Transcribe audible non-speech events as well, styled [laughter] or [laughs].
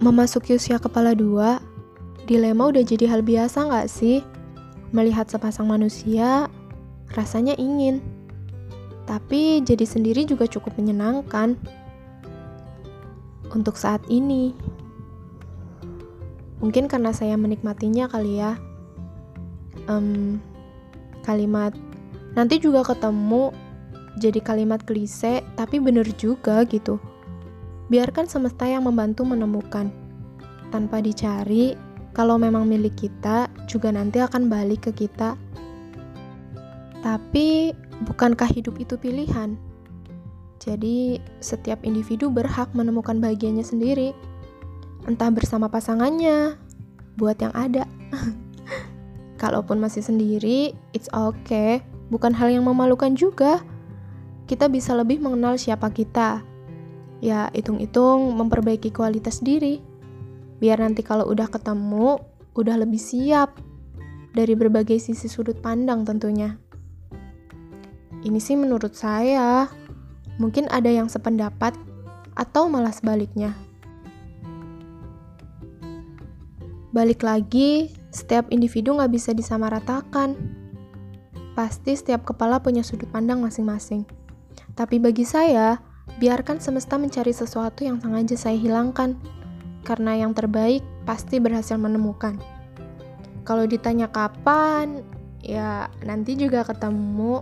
Memasuki usia kepala dua, dilema udah jadi hal biasa nggak sih? Melihat sepasang manusia, rasanya ingin. Tapi jadi sendiri juga cukup menyenangkan. Untuk saat ini, mungkin karena saya menikmatinya kali ya. Um, kalimat nanti juga ketemu jadi kalimat klise, tapi bener juga gitu. Biarkan semesta yang membantu menemukan. Tanpa dicari, kalau memang milik kita, juga nanti akan balik ke kita. Tapi, bukankah hidup itu pilihan? Jadi, setiap individu berhak menemukan bahagianya sendiri. Entah bersama pasangannya, buat yang ada. [laughs] Kalaupun masih sendiri, it's okay. Bukan hal yang memalukan juga. Kita bisa lebih mengenal siapa kita, ya hitung-hitung memperbaiki kualitas diri. Biar nanti kalau udah ketemu, udah lebih siap dari berbagai sisi sudut pandang tentunya. Ini sih menurut saya, mungkin ada yang sependapat atau malah sebaliknya. Balik lagi, setiap individu nggak bisa disamaratakan. Pasti setiap kepala punya sudut pandang masing-masing. Tapi bagi saya, Biarkan semesta mencari sesuatu yang sengaja saya hilangkan, karena yang terbaik pasti berhasil menemukan. Kalau ditanya kapan, ya nanti juga ketemu.